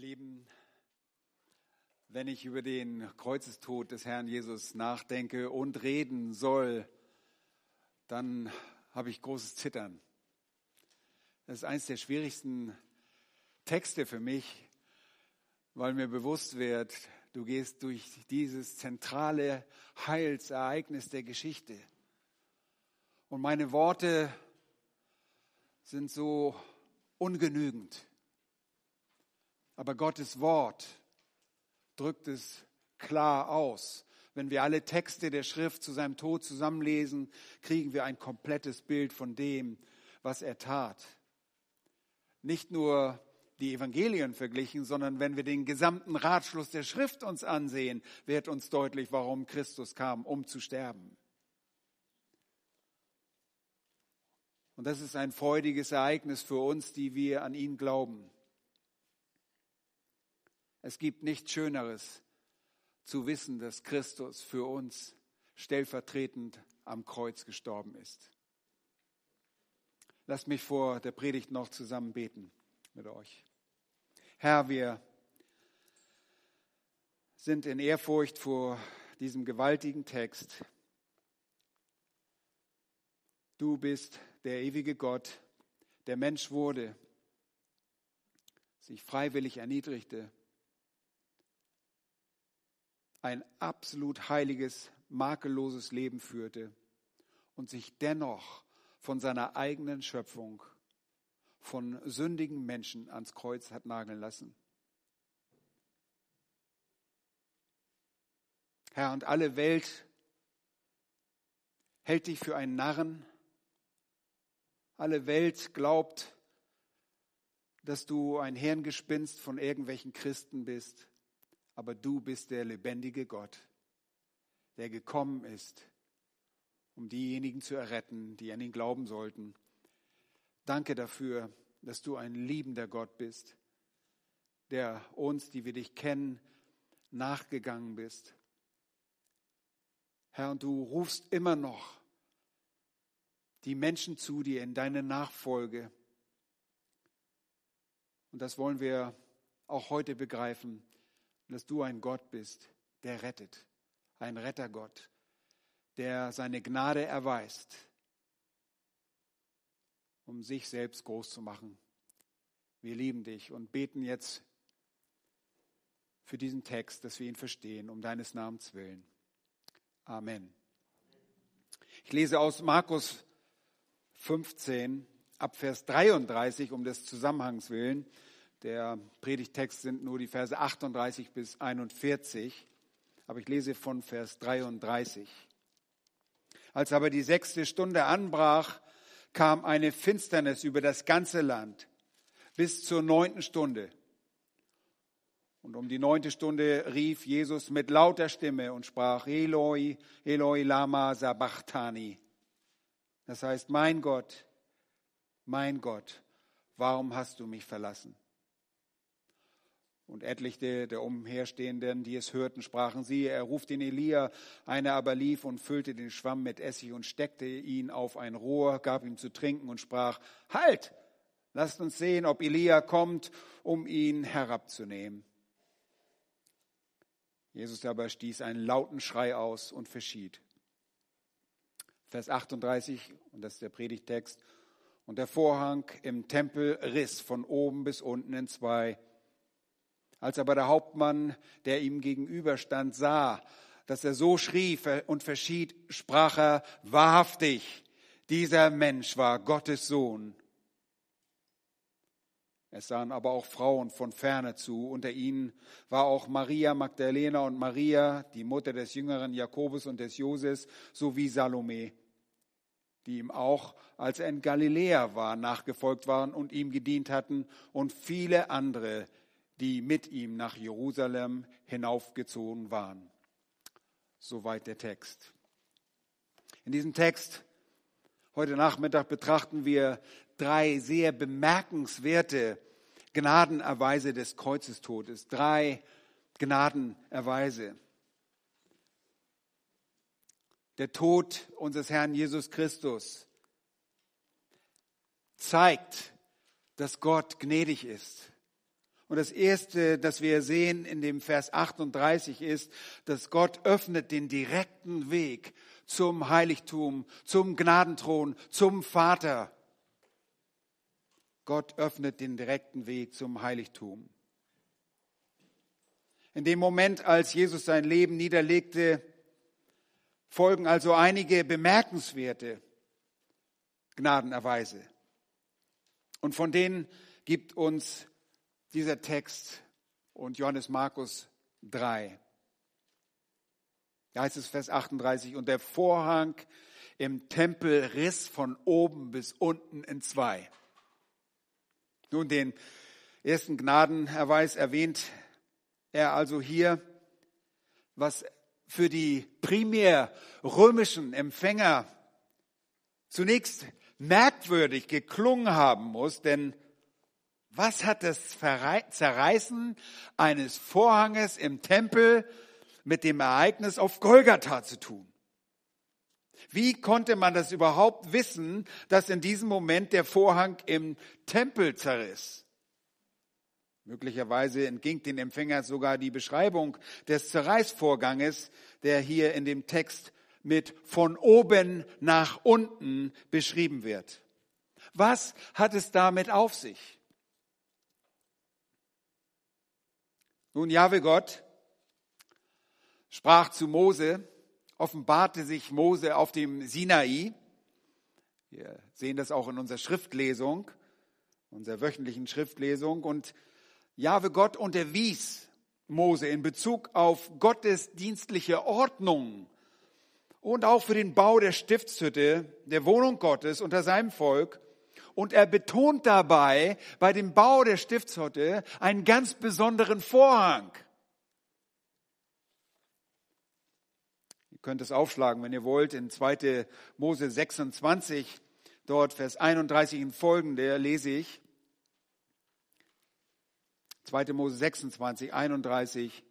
Ihr Lieben, wenn ich über den Kreuzestod des Herrn Jesus nachdenke und reden soll, dann habe ich großes Zittern. Das ist eines der schwierigsten Texte für mich, weil mir bewusst wird, du gehst durch dieses zentrale Heilsereignis der Geschichte. Und meine Worte sind so ungenügend. Aber Gottes Wort drückt es klar aus. Wenn wir alle Texte der Schrift zu seinem Tod zusammenlesen, kriegen wir ein komplettes Bild von dem, was er tat. Nicht nur die Evangelien verglichen, sondern wenn wir den gesamten Ratschluss der Schrift uns ansehen, wird uns deutlich, warum Christus kam, um zu sterben. Und das ist ein freudiges Ereignis für uns, die wir an ihn glauben. Es gibt nichts Schöneres zu wissen, dass Christus für uns stellvertretend am Kreuz gestorben ist. Lasst mich vor der Predigt noch zusammen beten mit euch. Herr, wir sind in Ehrfurcht vor diesem gewaltigen Text. Du bist der ewige Gott, der Mensch wurde, sich freiwillig erniedrigte ein absolut heiliges, makelloses Leben führte und sich dennoch von seiner eigenen Schöpfung, von sündigen Menschen ans Kreuz hat nageln lassen. Herr, und alle Welt hält dich für einen Narren. Alle Welt glaubt, dass du ein Hirngespinst von irgendwelchen Christen bist aber du bist der lebendige Gott, der gekommen ist, um diejenigen zu erretten, die an ihn glauben sollten. Danke dafür, dass du ein liebender Gott bist, der uns, die wir dich kennen, nachgegangen bist. Herr, und du rufst immer noch die Menschen zu dir in deine Nachfolge. Und das wollen wir auch heute begreifen dass du ein Gott bist, der rettet, ein Rettergott, der seine Gnade erweist, um sich selbst groß zu machen. Wir lieben dich und beten jetzt für diesen Text, dass wir ihn verstehen, um deines Namens willen. Amen. Ich lese aus Markus 15 ab Vers 33 um des Zusammenhangs willen. Der Predigtext sind nur die Verse 38 bis 41, aber ich lese von Vers 33. Als aber die sechste Stunde anbrach, kam eine Finsternis über das ganze Land bis zur neunten Stunde. Und um die neunte Stunde rief Jesus mit lauter Stimme und sprach, Eloi, Eloi, lama sabachthani. Das heißt, mein Gott, mein Gott, warum hast du mich verlassen? Und etliche der Umherstehenden, die es hörten, sprachen sie, er ruft den Elia. Einer aber lief und füllte den Schwamm mit Essig und steckte ihn auf ein Rohr, gab ihm zu trinken und sprach, halt, lasst uns sehen, ob Elia kommt, um ihn herabzunehmen. Jesus aber stieß einen lauten Schrei aus und verschied. Vers 38, und das ist der Predigtext, und der Vorhang im Tempel riss von oben bis unten in zwei, als aber der Hauptmann, der ihm gegenüberstand, sah, dass er so schrie und verschied, sprach er wahrhaftig, dieser Mensch war Gottes Sohn. Es sahen aber auch Frauen von ferne zu. Unter ihnen war auch Maria Magdalena und Maria, die Mutter des jüngeren Jakobus und des Joses, sowie Salome, die ihm auch, als er in Galiläa war, nachgefolgt waren und ihm gedient hatten, und viele andere, die mit ihm nach Jerusalem hinaufgezogen waren. Soweit der Text. In diesem Text heute Nachmittag betrachten wir drei sehr bemerkenswerte Gnadenerweise des Kreuzestodes. Drei Gnadenerweise. Der Tod unseres Herrn Jesus Christus zeigt, dass Gott gnädig ist Und das erste, das wir sehen in dem Vers 38 ist, dass Gott öffnet den direkten Weg zum Heiligtum, zum Gnadenthron, zum Vater. Gott öffnet den direkten Weg zum Heiligtum. In dem Moment, als Jesus sein Leben niederlegte, folgen also einige bemerkenswerte Gnadenerweise. Und von denen gibt uns dieser Text und Johannes Markus 3. Da heißt es Vers 38, und der Vorhang im Tempel riss von oben bis unten in zwei. Nun, den ersten Gnadenerweis erwähnt er also hier, was für die primär römischen Empfänger zunächst merkwürdig geklungen haben muss, denn was hat das Zerreißen eines Vorhanges im Tempel mit dem Ereignis auf Golgatha zu tun? Wie konnte man das überhaupt wissen, dass in diesem Moment der Vorhang im Tempel zerriss? Möglicherweise entging den Empfänger sogar die Beschreibung des Zerreißvorganges, der hier in dem Text mit von oben nach unten beschrieben wird. Was hat es damit auf sich? Nun, Jahwe Gott sprach zu Mose, offenbarte sich Mose auf dem Sinai. Wir sehen das auch in unserer Schriftlesung, unserer wöchentlichen Schriftlesung. Und Jahwe Gott unterwies Mose in Bezug auf gottesdienstliche Ordnung und auch für den Bau der Stiftshütte, der Wohnung Gottes unter seinem Volk. Und er betont dabei bei dem Bau der Stiftshütte einen ganz besonderen Vorhang. Ihr könnt es aufschlagen, wenn ihr wollt, in 2. Mose 26, dort Vers 31 und folgende lese ich. 2. Mose 26, 31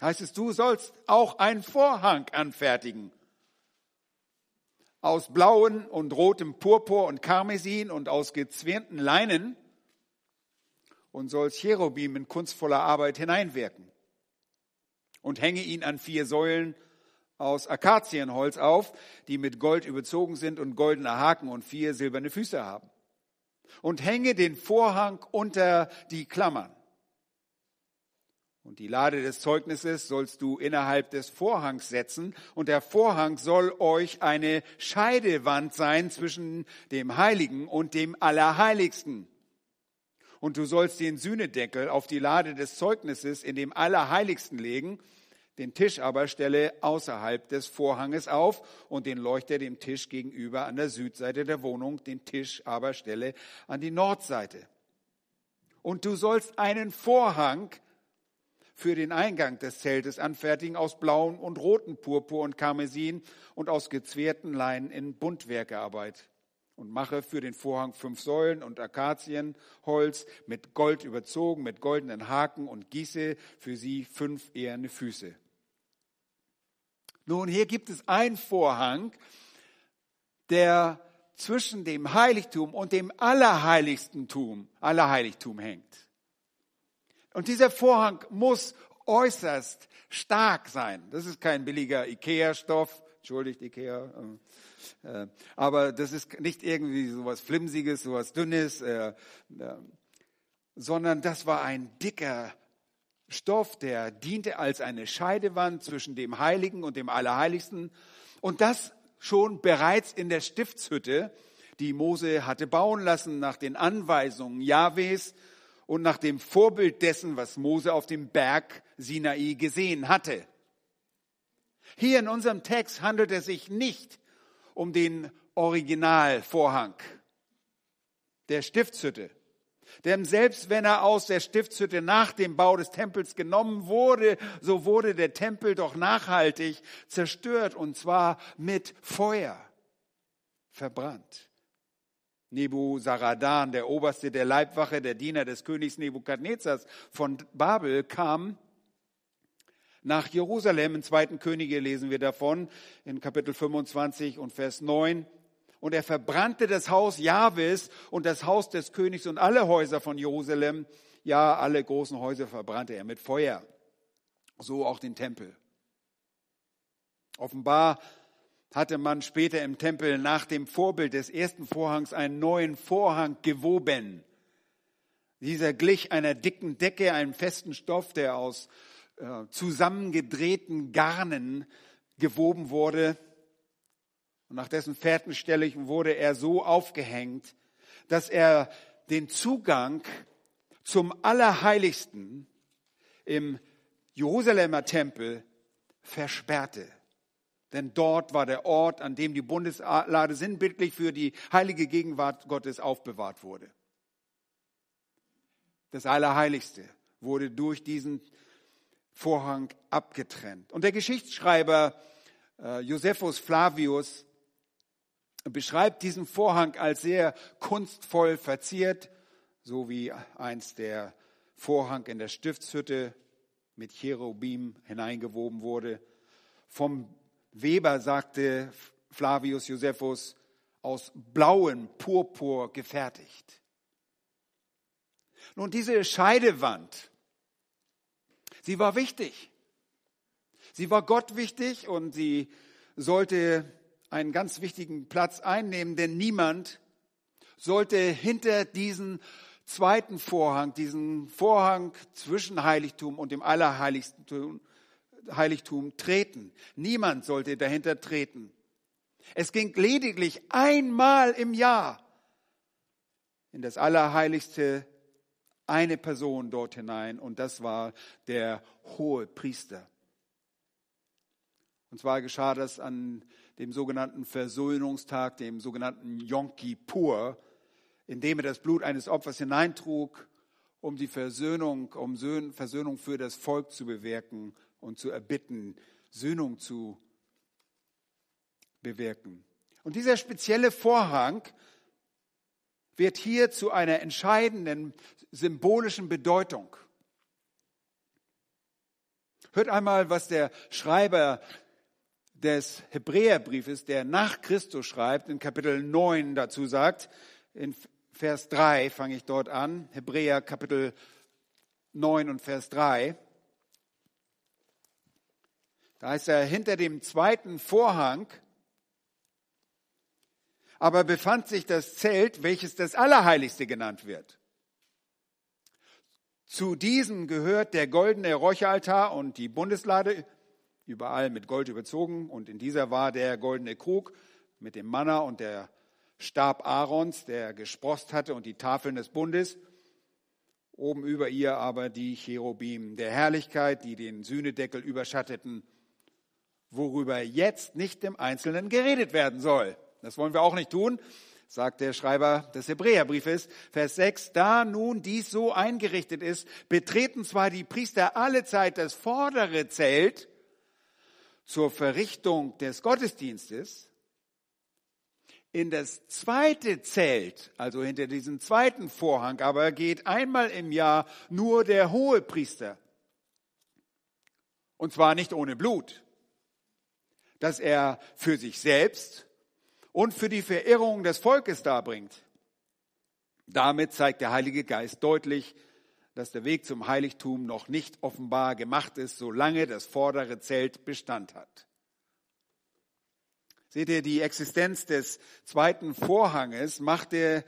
heißt es, du sollst auch einen Vorhang anfertigen. Aus blauen und rotem Purpur und Karmesin und aus gezwirnten Leinen und sollst Cherubim in kunstvoller Arbeit hineinwirken. Und hänge ihn an vier Säulen aus Akazienholz auf, die mit Gold überzogen sind und goldene Haken und vier silberne Füße haben. Und hänge den Vorhang unter die Klammern. Und die Lade des Zeugnisses sollst du innerhalb des Vorhangs setzen. Und der Vorhang soll euch eine Scheidewand sein zwischen dem Heiligen und dem Allerheiligsten. Und du sollst den Sühnedeckel auf die Lade des Zeugnisses in dem Allerheiligsten legen. Den Tisch aber stelle außerhalb des Vorhanges auf und den Leuchter dem Tisch gegenüber an der Südseite der Wohnung. Den Tisch aber stelle an die Nordseite. Und du sollst einen Vorhang für den Eingang des Zeltes anfertigen aus blauen und roten Purpur und Karmesin und aus gezwirrten Leinen in Buntwerkearbeit. Und mache für den Vorhang fünf Säulen und Akazienholz mit Gold überzogen, mit goldenen Haken und gieße für sie fünf eherne Füße. Nun, hier gibt es einen Vorhang, der zwischen dem Heiligtum und dem Allerheiligstentum, Allerheiligtum hängt. Und dieser Vorhang muss äußerst stark sein. Das ist kein billiger Ikea-Stoff, entschuldigt Ikea, äh, äh, aber das ist nicht irgendwie sowas Flimsiges, sowas Dünnes, äh, sondern das war ein dicker Stoff, der diente als eine Scheidewand zwischen dem Heiligen und dem Allerheiligsten. Und das schon bereits in der Stiftshütte, die Mose hatte bauen lassen nach den Anweisungen Jahwes und nach dem Vorbild dessen, was Mose auf dem Berg Sinai gesehen hatte. Hier in unserem Text handelt es sich nicht um den Originalvorhang der Stiftshütte. Denn selbst wenn er aus der Stiftshütte nach dem Bau des Tempels genommen wurde, so wurde der Tempel doch nachhaltig zerstört und zwar mit Feuer verbrannt. Nebuzaradan, der Oberste der Leibwache, der Diener des Königs Nebukadnezars von Babel, kam nach Jerusalem. In zweiten Könige lesen wir davon in Kapitel 25 und Vers 9. Und er verbrannte das Haus Jahwes und das Haus des Königs und alle Häuser von Jerusalem. Ja, alle großen Häuser verbrannte er mit Feuer. So auch den Tempel. Offenbar hatte man später im Tempel nach dem Vorbild des ersten Vorhangs einen neuen Vorhang gewoben. Dieser glich einer dicken Decke, einem festen Stoff, der aus äh, zusammengedrehten Garnen gewoben wurde. Und nach dessen Fertigstellung wurde er so aufgehängt, dass er den Zugang zum Allerheiligsten im Jerusalemer Tempel versperrte. Denn dort war der Ort, an dem die Bundeslade sinnbildlich für die heilige Gegenwart Gottes aufbewahrt wurde. Das Allerheiligste wurde durch diesen Vorhang abgetrennt. Und der Geschichtsschreiber äh, Josephus Flavius beschreibt diesen Vorhang als sehr kunstvoll verziert, so wie einst der Vorhang in der Stiftshütte mit Cherubim hineingewoben wurde. Vom Weber sagte Flavius Josephus, aus blauen Purpur gefertigt. Nun, diese Scheidewand, sie war wichtig. Sie war Gott wichtig und sie sollte einen ganz wichtigen Platz einnehmen, denn niemand sollte hinter diesen zweiten Vorhang, diesen Vorhang zwischen Heiligtum und dem Allerheiligtum Heiligtum treten. Niemand sollte dahinter treten. Es ging lediglich einmal im Jahr in das Allerheiligste eine Person dort hinein und das war der hohe Priester. Und zwar geschah das an dem sogenannten Versöhnungstag, dem sogenannten Yom Kippur, indem er das Blut eines Opfers hineintrug, um die Versöhnung, um Versöhnung für das Volk zu bewirken und zu erbitten, Söhnung zu bewirken. Und dieser spezielle Vorhang wird hier zu einer entscheidenden symbolischen Bedeutung. Hört einmal, was der Schreiber des Hebräerbriefes, der nach Christus schreibt, in Kapitel 9 dazu sagt. In Vers 3 fange ich dort an. Hebräer Kapitel 9 und Vers 3. Da ist er hinter dem zweiten Vorhang, aber befand sich das Zelt, welches das Allerheiligste genannt wird. Zu diesem gehört der goldene Räucheraltar und die Bundeslade überall mit Gold überzogen. Und in dieser war der goldene Krug mit dem Manna und der Stab Aarons, der gesprost hatte, und die Tafeln des Bundes. Oben über ihr aber die Cherubim der Herrlichkeit, die den Sühnedeckel überschatteten, worüber jetzt nicht im Einzelnen geredet werden soll. Das wollen wir auch nicht tun, sagt der Schreiber des Hebräerbriefes, Vers 6, da nun dies so eingerichtet ist, betreten zwar die Priester alle Zeit das vordere Zelt, zur Verrichtung des Gottesdienstes in das zweite Zelt, also hinter diesem zweiten Vorhang, aber geht einmal im Jahr nur der hohe Priester. Und zwar nicht ohne Blut, dass er für sich selbst und für die Verirrung des Volkes darbringt. Damit zeigt der Heilige Geist deutlich, dass der Weg zum Heiligtum noch nicht offenbar gemacht ist, solange das vordere Zelt Bestand hat. Seht ihr, die Existenz des zweiten Vorhanges machte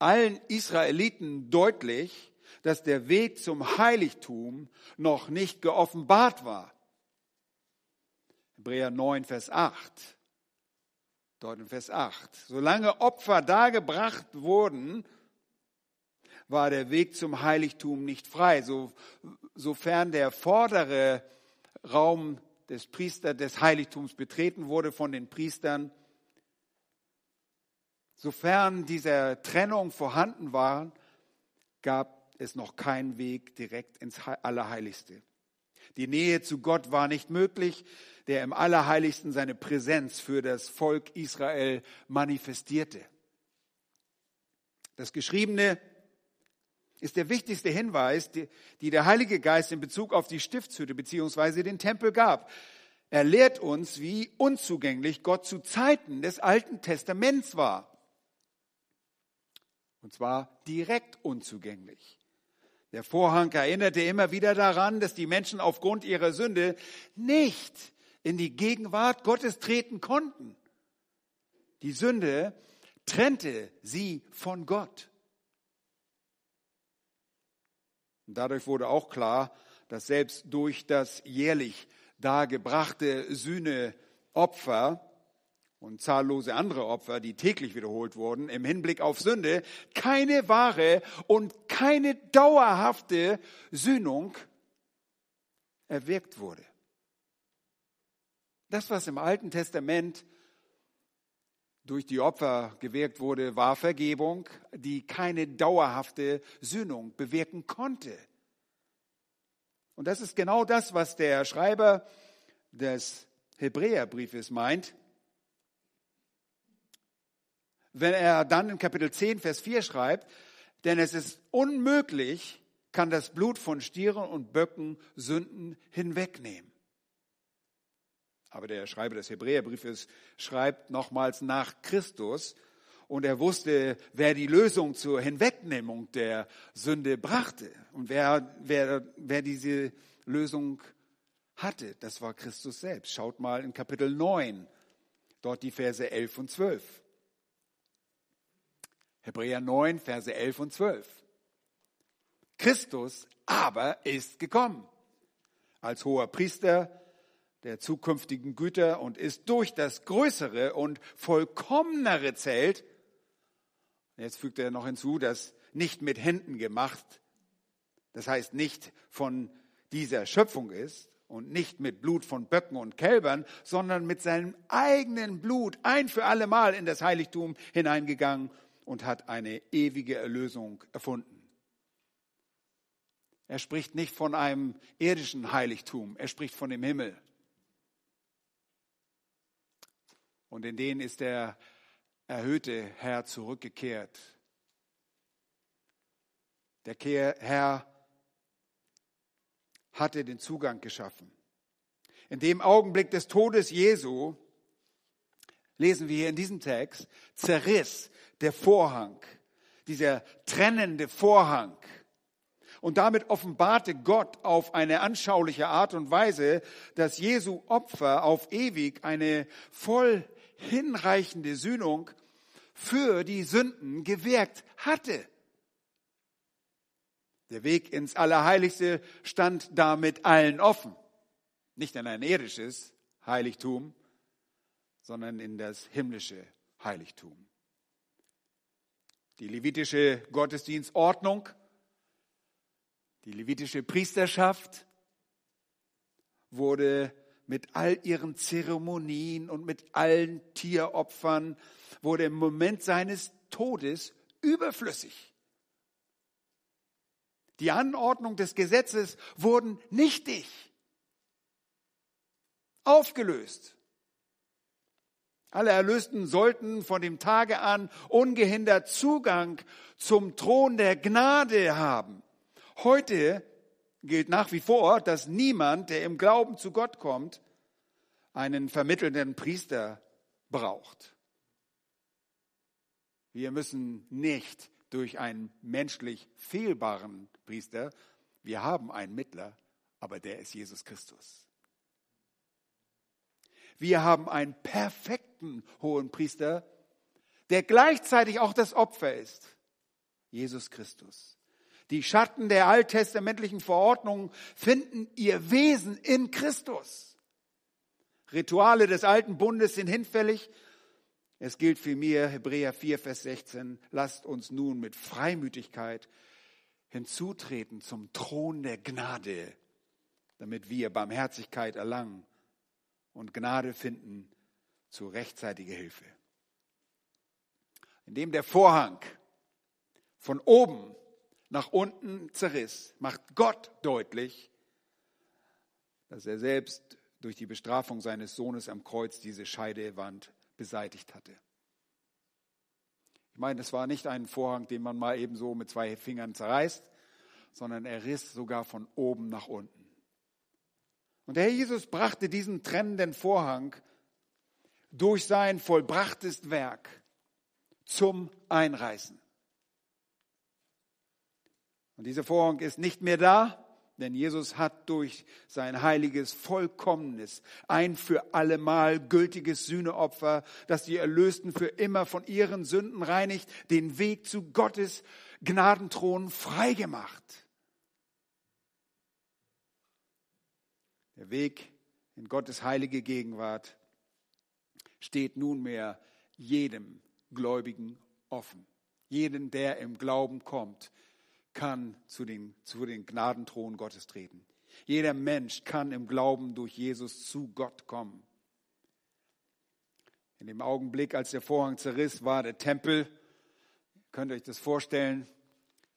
allen Israeliten deutlich, dass der Weg zum Heiligtum noch nicht geoffenbart war. Hebräer 9, Vers 8. Dort in Vers 8. Solange Opfer dargebracht wurden, war der Weg zum Heiligtum nicht frei. So, sofern der vordere Raum des Priesters des Heiligtums betreten wurde von den Priestern, sofern diese Trennung vorhanden war, gab es noch keinen Weg direkt ins Allerheiligste. Die Nähe zu Gott war nicht möglich, der im Allerheiligsten seine Präsenz für das Volk Israel manifestierte. Das Geschriebene ist der wichtigste Hinweis, die, der Heilige Geist in Bezug auf die Stiftshütte beziehungsweise den Tempel gab. er lehrt uns, wie unzugänglich Gott zu Zeiten des Alten Testaments war. Und zwar direkt unzugänglich. Der Vorhang erinnerte immer wieder daran, dass die Menschen aufgrund ihrer Sünde nicht in die Gegenwart Gottes treten konnten. Die Sünde trennte sie von Gott. Und dadurch wurde auch klar, dass selbst durch das jährlich dargebrachte Sühneopfer und zahllose andere Opfer, die täglich wiederholt wurden, im Hinblick auf Sünde, keine wahre und keine dauerhafte Sühnung erwirkt wurde. Das, was im Alten Testament durch die Opfer gewirkt wurde, war Vergebung, die keine dauerhafte Sühnung bewirken konnte. Und das ist genau das, was der Schreiber des Hebräerbriefes meint, wenn er dann in Kapitel 10, Vers 4 schreibt, denn es ist unmöglich, kann das Blut von Stieren und Böcken Sünden hinwegnehmen. Aber der Schreiber des Hebräerbriefes schreibt nochmals nach Christus und er wusste, wer die Lösung zur Hinwegnehmung der Sünde brachte und wer, wer, wer diese Lösung hatte. Das war Christus selbst. Schaut mal in Kapitel 9, dort die Verse 11 und 12. Hebräer 9, Verse 11 und 12. Christus aber ist gekommen als hoher Priester der zukünftigen Güter und ist durch das größere und vollkommenere Zelt Jetzt fügt er noch hinzu, dass nicht mit Händen gemacht, das heißt nicht von dieser Schöpfung ist und nicht mit Blut von Böcken und Kälbern, sondern mit seinem eigenen Blut ein für alle Mal in das Heiligtum hineingegangen und hat eine ewige Erlösung erfunden. Er spricht nicht von einem irdischen Heiligtum, er spricht von dem Himmel. Und in denen ist der erhöhte Herr zurückgekehrt. Der Herr hatte den Zugang geschaffen. In dem Augenblick des Todes Jesu, lesen wir hier in diesem Text, zerriss der Vorhang, dieser trennende Vorhang. Und damit offenbarte Gott auf eine anschauliche Art und Weise, dass Jesu Opfer auf ewig eine voll hinreichende Sühnung für die Sünden gewirkt hatte. Der Weg ins Allerheiligste stand damit allen offen. Nicht in ein irdisches Heiligtum, sondern in das himmlische Heiligtum. Die levitische Gottesdienstordnung, die levitische Priesterschaft wurde mit all ihren Zeremonien und mit allen Tieropfern, wurde im Moment seines Todes überflüssig. Die Anordnung des Gesetzes wurden nichtig, aufgelöst. Alle Erlösten sollten von dem Tage an ungehindert Zugang zum Thron der Gnade haben. Heute gilt nach wie vor, dass niemand, der im Glauben zu Gott kommt, einen vermittelnden Priester braucht. Wir müssen nicht durch einen menschlich fehlbaren Priester, wir haben einen Mittler, aber der ist Jesus Christus. Wir haben einen perfekten hohen Priester, der gleichzeitig auch das Opfer ist. Jesus Christus. Die Schatten der alttestamentlichen Verordnungen finden ihr Wesen in Christus. Rituale des alten Bundes sind hinfällig. Es gilt für mir, Hebräer 4, Vers 16, lasst uns nun mit Freimütigkeit hinzutreten zum Thron der Gnade, damit wir Barmherzigkeit erlangen und Gnade finden zu rechtzeitiger Hilfe. Indem der Vorhang von oben nach unten zerriss, macht Gott deutlich, dass er selbst durch die Bestrafung seines Sohnes am Kreuz diese Scheidewand beseitigt hatte. Ich meine, es war nicht ein Vorhang, den man mal eben so mit zwei Fingern zerreißt, sondern er riss sogar von oben nach unten. Und der Herr Jesus brachte diesen trennenden Vorhang durch sein vollbrachtes Werk zum Einreißen. Und dieser Vorhang ist nicht mehr da, denn Jesus hat durch sein heiliges, vollkommenes, ein für allemal gültiges Sühneopfer, das die Erlösten für immer von ihren Sünden reinigt, den Weg zu Gottes Gnadenthron freigemacht. Der Weg in Gottes heilige Gegenwart steht nunmehr jedem Gläubigen offen. Jeden, der im Glauben kommt, kann zu den, zu den Gnadenthron Gottes treten. Jeder Mensch kann im Glauben durch Jesus zu Gott kommen. In dem Augenblick, als der Vorhang zerriss, war der Tempel, könnt ihr euch das vorstellen,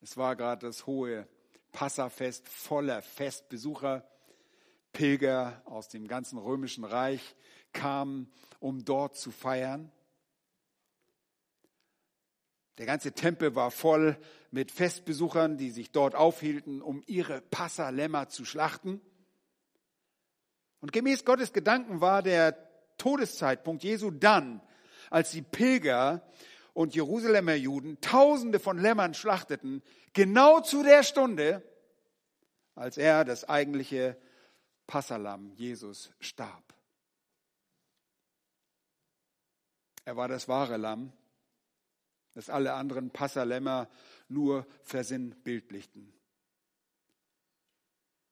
es war gerade das hohe Passafest voller Festbesucher. Pilger aus dem ganzen römischen Reich kamen, um dort zu feiern. Der ganze Tempel war voll mit Festbesuchern, die sich dort aufhielten, um ihre Passalämmer zu schlachten. Und gemäß Gottes Gedanken war der Todeszeitpunkt Jesu dann, als die Pilger und Jerusalemer Juden Tausende von Lämmern schlachteten, genau zu der Stunde, als er, das eigentliche Passalam, Jesus, starb. Er war das wahre Lamm, das alle anderen Passalämmer nur versinnbildlichten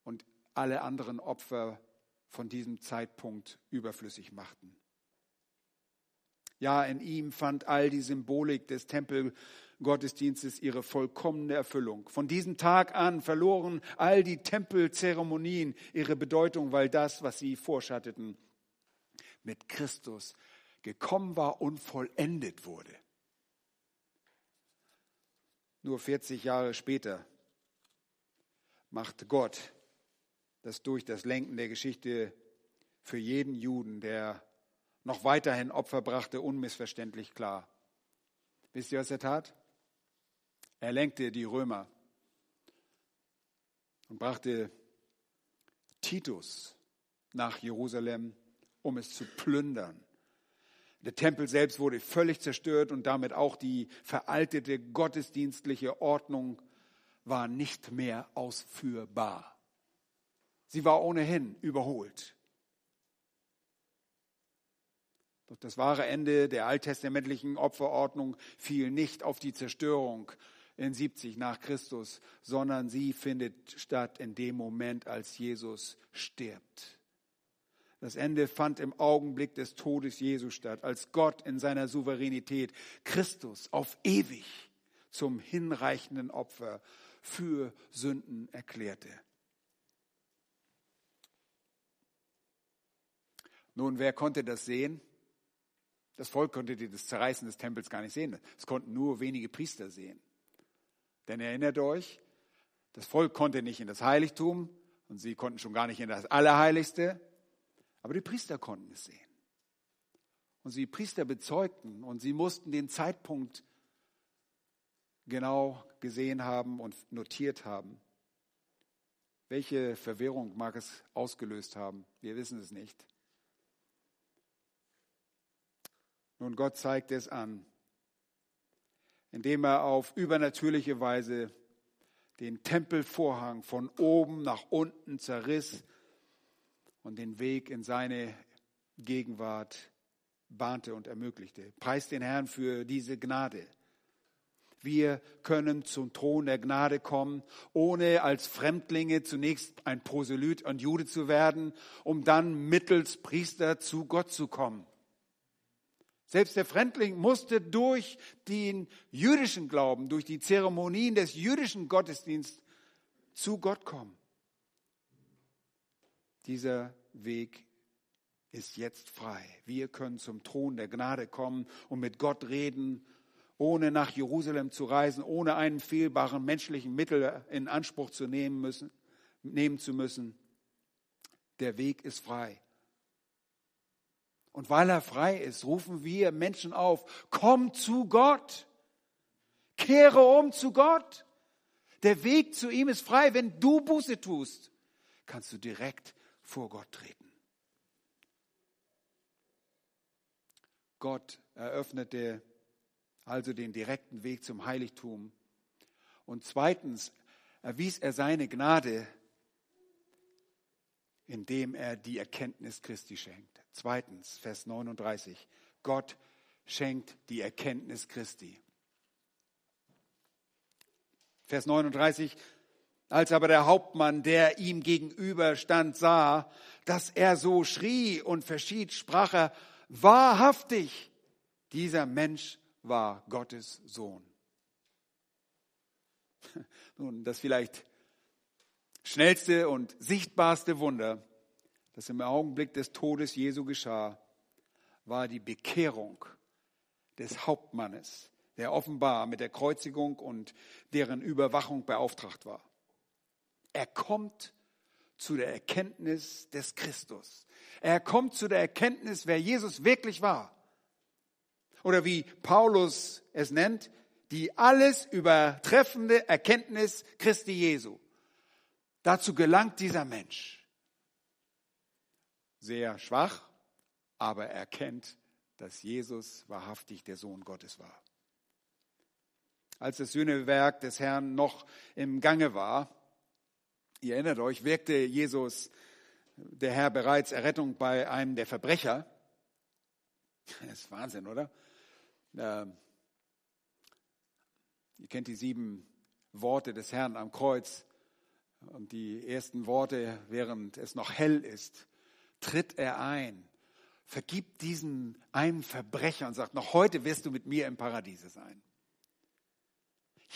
und alle anderen Opfer von diesem Zeitpunkt überflüssig machten. Ja, in ihm fand all die Symbolik des Tempelgottesdienstes ihre vollkommene Erfüllung. Von diesem Tag an verloren all die Tempelzeremonien ihre Bedeutung, weil das, was sie vorschatteten, mit Christus gekommen war und vollendet wurde. Nur 40 Jahre später macht Gott das durch das Lenken der Geschichte für jeden Juden, der noch weiterhin Opfer brachte, unmissverständlich klar. Wisst ihr, was er tat? Er lenkte die Römer und brachte Titus nach Jerusalem, um es zu plündern. Der Tempel selbst wurde völlig zerstört und damit auch die veraltete gottesdienstliche Ordnung war nicht mehr ausführbar. Sie war ohnehin überholt. Doch das wahre Ende der alttestamentlichen Opferordnung fiel nicht auf die Zerstörung in 70 nach Christus, sondern sie findet statt in dem Moment, als Jesus stirbt. Das Ende fand im Augenblick des Todes Jesu statt, als Gott in seiner Souveränität Christus auf ewig zum hinreichenden Opfer für Sünden erklärte. Nun, wer konnte das sehen? Das Volk konnte das Zerreißen des Tempels gar nicht sehen. Es konnten nur wenige Priester sehen. Denn erinnert euch, das Volk konnte nicht in das Heiligtum und sie konnten schon gar nicht in das Allerheiligste. Aber die Priester konnten es sehen. Und die Priester bezeugten und sie mussten den Zeitpunkt genau gesehen haben und notiert haben. Welche Verwirrung mag es ausgelöst haben? Wir wissen es nicht. Nun, Gott zeigt es an, indem er auf übernatürliche Weise den Tempelvorhang von oben nach unten zerriss und den Weg in seine Gegenwart bahnte und ermöglichte. Preis den Herrn für diese Gnade. Wir können zum Thron der Gnade kommen, ohne als Fremdlinge zunächst ein Proselyt und Jude zu werden, um dann mittels Priester zu Gott zu kommen. Selbst der Fremdling musste durch den jüdischen Glauben, durch die Zeremonien des jüdischen Gottesdienstes zu Gott kommen. Dieser Weg ist jetzt frei. Wir können zum Thron der Gnade kommen und mit Gott reden, ohne nach Jerusalem zu reisen, ohne einen fehlbaren menschlichen Mittel in Anspruch zu nehmen, müssen, nehmen zu müssen. Der Weg ist frei. Und weil er frei ist, rufen wir Menschen auf, komm zu Gott. Kehre um zu Gott. Der Weg zu ihm ist frei. Wenn du Buße tust, kannst du direkt vor Gott treten. Gott eröffnete also den direkten Weg zum Heiligtum. Und zweitens erwies er seine Gnade, indem er die Erkenntnis Christi schenkt. Zweitens, Vers 39. Gott schenkt die Erkenntnis Christi. Vers 39. Als aber der Hauptmann, der ihm gegenüber stand, sah, dass er so schrie und verschied, sprach er, wahrhaftig, dieser Mensch war Gottes Sohn. Nun, das vielleicht schnellste und sichtbarste Wunder, das im Augenblick des Todes Jesu geschah, war die Bekehrung des Hauptmannes, der offenbar mit der Kreuzigung und deren Überwachung beauftragt war. Er kommt zu der Erkenntnis des Christus. Er kommt zu der Erkenntnis, wer Jesus wirklich war. Oder wie Paulus es nennt, die alles übertreffende Erkenntnis Christi Jesu. Dazu gelangt dieser Mensch. Sehr schwach, aber er kennt, dass Jesus wahrhaftig der Sohn Gottes war. Als das Sühnewerk des Herrn noch im Gange war, ihr erinnert euch, wirkte Jesus, der Herr, bereits Errettung bei einem der Verbrecher. Das ist Wahnsinn, oder? Ähm, ihr kennt die sieben Worte des Herrn am Kreuz. Und die ersten Worte, während es noch hell ist, tritt er ein, vergibt diesen einen Verbrecher und sagt, noch heute wirst du mit mir im Paradiese sein.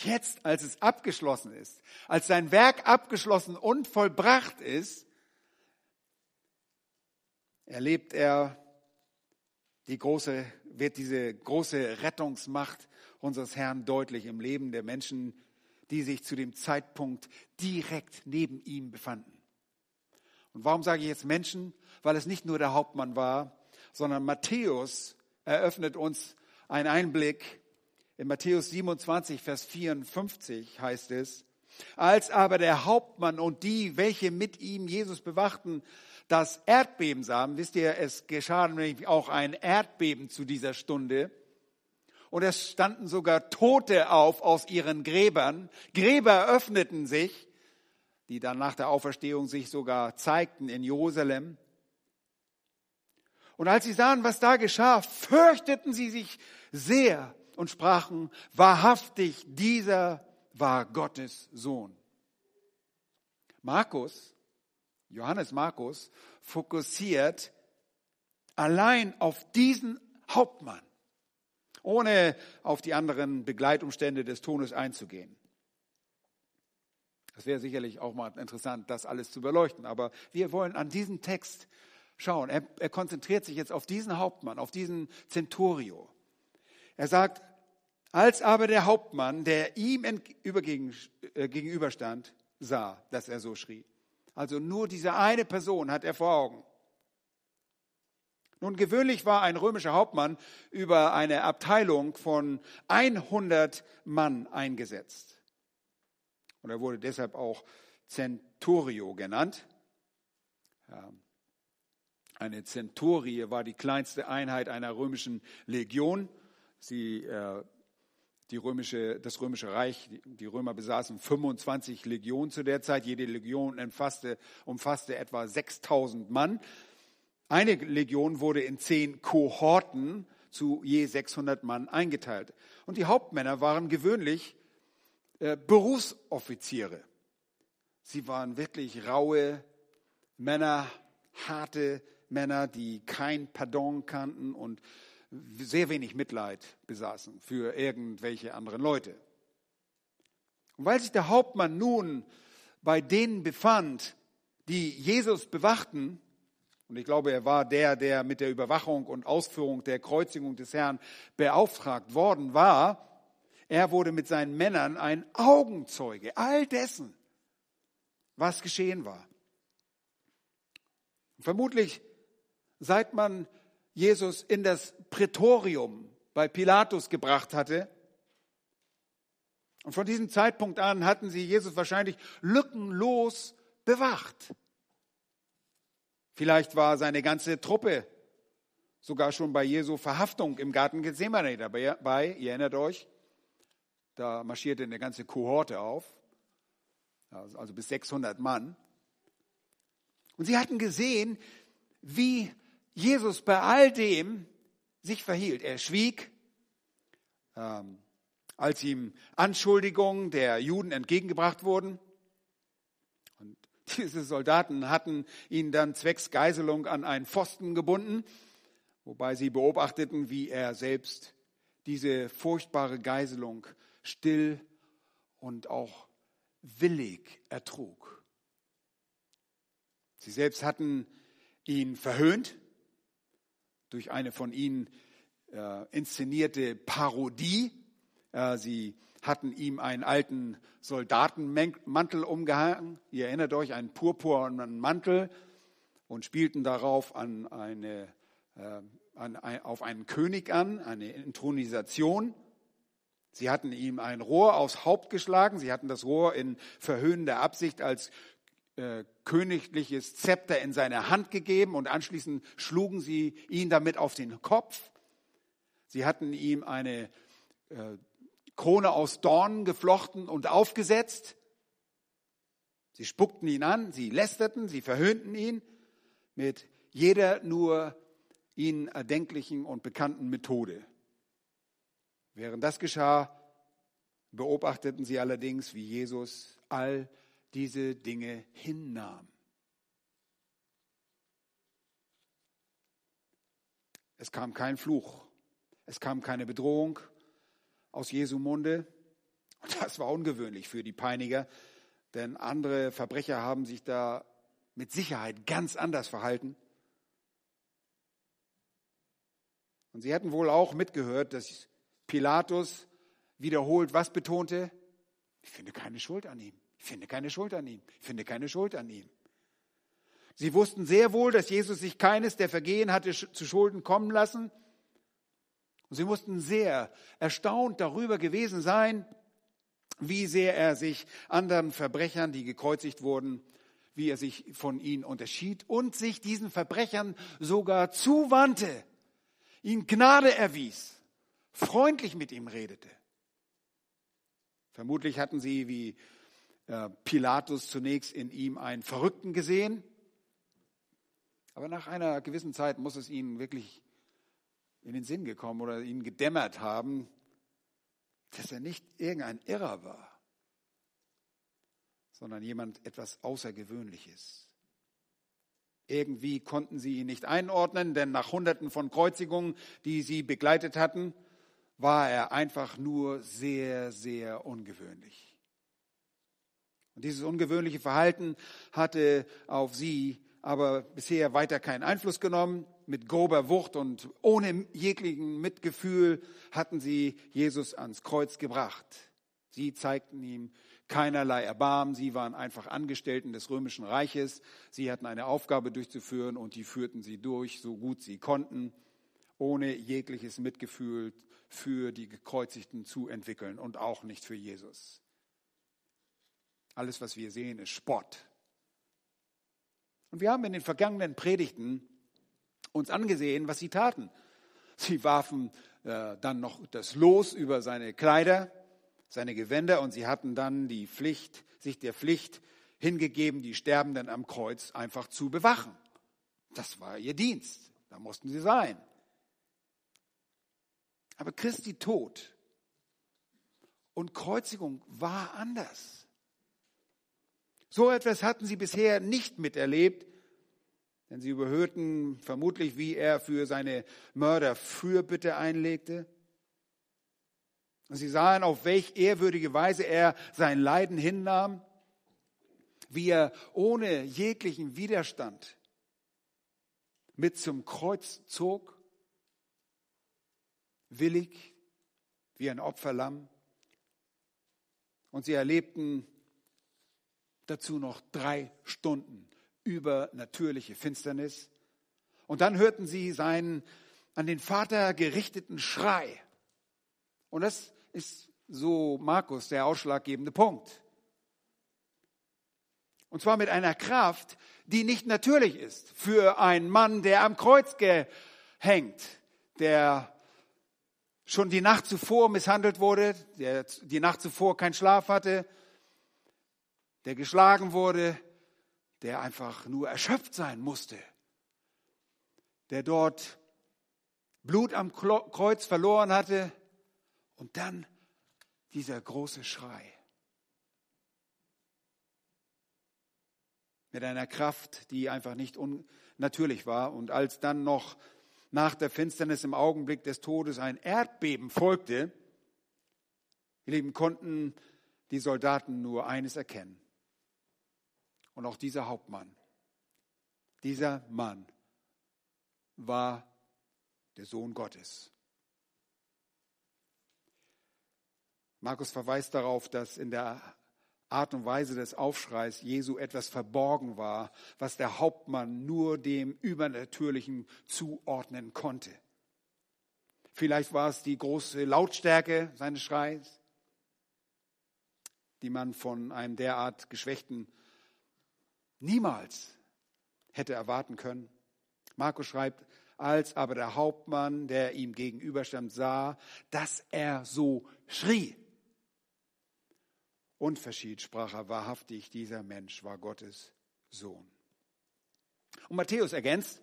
Jetzt, als es abgeschlossen ist, als sein Werk abgeschlossen und vollbracht ist, erlebt er die große, wird diese große Rettungsmacht unseres Herrn deutlich im Leben der Menschen, die sich zu dem Zeitpunkt direkt neben ihm befanden. Und warum sage ich jetzt Menschen? Weil es nicht nur der Hauptmann war, sondern Matthäus eröffnet uns einen Einblick. In Matthäus 27, Vers 54 heißt es, als aber der Hauptmann und die, welche mit ihm Jesus bewachten, das Erdbeben sahen, wisst ihr, es geschah nämlich auch ein Erdbeben zu dieser Stunde, und es standen sogar Tote auf aus ihren Gräbern. Gräber öffneten sich, die dann nach der Auferstehung sich sogar zeigten in Jerusalem. Und als sie sahen, was da geschah, fürchteten sie sich sehr und sprachen, wahrhaftig, dieser war Gottes Sohn. Markus, Johannes Markus, fokussiert allein auf diesen Hauptmann ohne auf die anderen Begleitumstände des Todes einzugehen. Das wäre sicherlich auch mal interessant, das alles zu beleuchten. Aber wir wollen an diesen Text schauen. Er, er konzentriert sich jetzt auf diesen Hauptmann, auf diesen Centurio. Er sagt, als aber der Hauptmann, der ihm äh, gegenüberstand, sah, dass er so schrie. Also nur diese eine Person hat er vor Augen. Nun, gewöhnlich war ein römischer Hauptmann über eine Abteilung von 100 Mann eingesetzt. Und er wurde deshalb auch Centurio genannt. Eine Zenturie war die kleinste Einheit einer römischen Legion. Sie, äh, die römische, das römische Reich, die Römer besaßen 25 Legionen zu der Zeit. Jede Legion umfasste, umfasste etwa 6000 Mann. Eine Legion wurde in zehn Kohorten zu je 600 Mann eingeteilt. Und die Hauptmänner waren gewöhnlich äh, Berufsoffiziere. Sie waren wirklich raue Männer, harte Männer, die kein Pardon kannten und sehr wenig Mitleid besaßen für irgendwelche anderen Leute. Und weil sich der Hauptmann nun bei denen befand, die Jesus bewachten, und ich glaube, er war der, der mit der Überwachung und Ausführung der Kreuzigung des Herrn beauftragt worden war. Er wurde mit seinen Männern ein Augenzeuge all dessen, was geschehen war. Vermutlich, seit man Jesus in das Prätorium bei Pilatus gebracht hatte, und von diesem Zeitpunkt an hatten sie Jesus wahrscheinlich lückenlos bewacht. Vielleicht war seine ganze Truppe sogar schon bei Jesu Verhaftung im Garten Gethsemane dabei. Ihr erinnert euch, da marschierte eine ganze Kohorte auf, also bis 600 Mann. Und sie hatten gesehen, wie Jesus bei all dem sich verhielt. Er schwieg, ähm, als ihm Anschuldigungen der Juden entgegengebracht wurden. Und diese Soldaten hatten ihn dann zwecks Geiselung an einen Pfosten gebunden, wobei sie beobachteten, wie er selbst diese furchtbare Geiselung still und auch willig ertrug. Sie selbst hatten ihn verhöhnt durch eine von ihnen äh, inszenierte Parodie. Äh, sie hatten ihm einen alten Soldatenmantel umgehangen. Ihr erinnert euch, einen purpurnen Mantel und spielten darauf an eine, äh, an, auf einen König an, eine Intronisation. Sie hatten ihm ein Rohr aufs Haupt geschlagen. Sie hatten das Rohr in verhöhnender Absicht als äh, königliches Zepter in seine Hand gegeben und anschließend schlugen sie ihn damit auf den Kopf. Sie hatten ihm eine äh, Krone aus Dornen geflochten und aufgesetzt. Sie spuckten ihn an, sie lästerten, sie verhöhnten ihn mit jeder nur ihnen erdenklichen und bekannten Methode. Während das geschah, beobachteten sie allerdings, wie Jesus all diese Dinge hinnahm. Es kam kein Fluch, es kam keine Bedrohung aus Jesu Munde. Und das war ungewöhnlich für die Peiniger, denn andere Verbrecher haben sich da mit Sicherheit ganz anders verhalten. Und sie hätten wohl auch mitgehört, dass Pilatus wiederholt was betonte? Ich finde keine Schuld an ihm. Ich finde keine Schuld an ihm. Ich finde keine Schuld an ihm. Sie wussten sehr wohl, dass Jesus sich keines der Vergehen hatte zu Schulden kommen lassen. Und sie mussten sehr erstaunt darüber gewesen sein, wie sehr er sich anderen Verbrechern, die gekreuzigt wurden, wie er sich von ihnen unterschied und sich diesen Verbrechern sogar zuwandte, ihnen Gnade erwies, freundlich mit ihm redete. Vermutlich hatten sie, wie Pilatus zunächst in ihm einen Verrückten gesehen. Aber nach einer gewissen Zeit muss es ihnen wirklich in den Sinn gekommen oder ihnen gedämmert haben, dass er nicht irgendein Irrer war, sondern jemand etwas Außergewöhnliches. Irgendwie konnten sie ihn nicht einordnen, denn nach Hunderten von Kreuzigungen, die sie begleitet hatten, war er einfach nur sehr, sehr ungewöhnlich. Und dieses ungewöhnliche Verhalten hatte auf sie aber bisher weiter keinen Einfluss genommen. Mit grober Wucht und ohne jeglichen Mitgefühl hatten sie Jesus ans Kreuz gebracht. Sie zeigten ihm keinerlei Erbarmen. Sie waren einfach Angestellten des römischen Reiches. Sie hatten eine Aufgabe durchzuführen und die führten sie durch, so gut sie konnten, ohne jegliches Mitgefühl für die Gekreuzigten zu entwickeln und auch nicht für Jesus. Alles, was wir sehen, ist Spott. Und wir haben in den vergangenen Predigten uns angesehen, was sie taten. Sie warfen äh, dann noch das Los über seine Kleider, seine Gewänder und sie hatten dann die Pflicht, sich der Pflicht hingegeben, die Sterbenden am Kreuz einfach zu bewachen. Das war ihr Dienst. Da mussten sie sein. Aber Christi Tod und Kreuzigung war anders. So etwas hatten sie bisher nicht miterlebt, denn sie überhörten vermutlich, wie er für seine Mörder Fürbitte einlegte. Und sie sahen, auf welch ehrwürdige Weise er sein Leiden hinnahm, wie er ohne jeglichen Widerstand mit zum Kreuz zog, willig wie ein Opferlamm. Und sie erlebten dazu noch drei Stunden übernatürliche Finsternis. Und dann hörten sie seinen an den Vater gerichteten Schrei. Und das ist so Markus der ausschlaggebende Punkt. Und zwar mit einer Kraft, die nicht natürlich ist für einen Mann, der am Kreuz gehängt, der schon die Nacht zuvor misshandelt wurde, der die Nacht zuvor keinen Schlaf hatte, der geschlagen wurde, der einfach nur erschöpft sein musste, der dort Blut am Kreuz verloren hatte und dann dieser große Schrei. Mit einer Kraft, die einfach nicht unnatürlich war. Und als dann noch nach der Finsternis im Augenblick des Todes ein Erdbeben folgte, ihr Lieben, konnten die Soldaten nur eines erkennen. Und auch dieser Hauptmann, dieser Mann war der Sohn Gottes. Markus verweist darauf, dass in der Art und Weise des Aufschreis Jesu etwas verborgen war, was der Hauptmann nur dem Übernatürlichen zuordnen konnte. Vielleicht war es die große Lautstärke seines Schreis, die man von einem derart geschwächten niemals hätte erwarten können. Markus schreibt, als aber der Hauptmann, der ihm gegenüberstand, sah, dass er so schrie und verschied, sprach er wahrhaftig, dieser Mensch war Gottes Sohn. Und Matthäus ergänzt,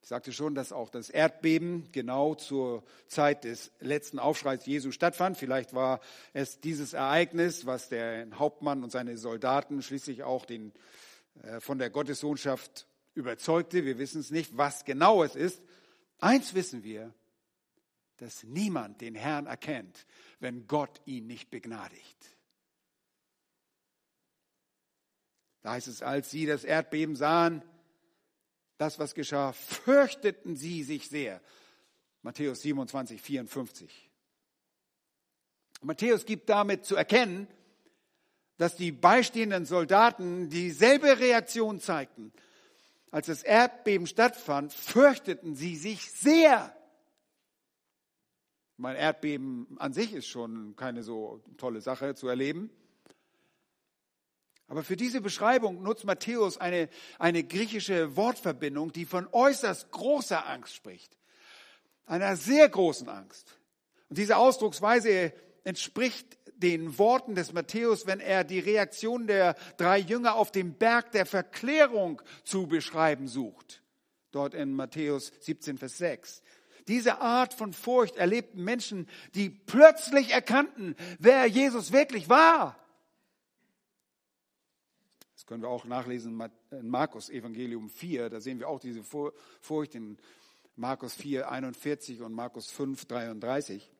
ich sagte schon, dass auch das Erdbeben genau zur Zeit des letzten Aufschreis Jesu stattfand. Vielleicht war es dieses Ereignis, was der Hauptmann und seine Soldaten schließlich auch den, von der Gottessohnschaft überzeugte. Wir wissen es nicht, was genau es ist. Eins wissen wir, dass niemand den Herrn erkennt, wenn Gott ihn nicht begnadigt. Da heißt es, als sie das Erdbeben sahen, das, was geschah, fürchteten sie sich sehr. Matthäus 27, 54. Matthäus gibt damit zu erkennen, dass die beistehenden Soldaten dieselbe Reaktion zeigten. Als das Erdbeben stattfand, fürchteten sie sich sehr. Mein Erdbeben an sich ist schon keine so tolle Sache zu erleben. Aber für diese Beschreibung nutzt Matthäus eine, eine griechische Wortverbindung, die von äußerst großer Angst spricht. Einer sehr großen Angst. Und diese Ausdrucksweise entspricht den Worten des Matthäus, wenn er die Reaktion der drei Jünger auf dem Berg der Verklärung zu beschreiben sucht. Dort in Matthäus 17, Vers 6. Diese Art von Furcht erlebten Menschen, die plötzlich erkannten, wer Jesus wirklich war können wir auch nachlesen in Markus Evangelium 4. Da sehen wir auch diese Furcht in Markus 4, 41 und Markus 5, 33.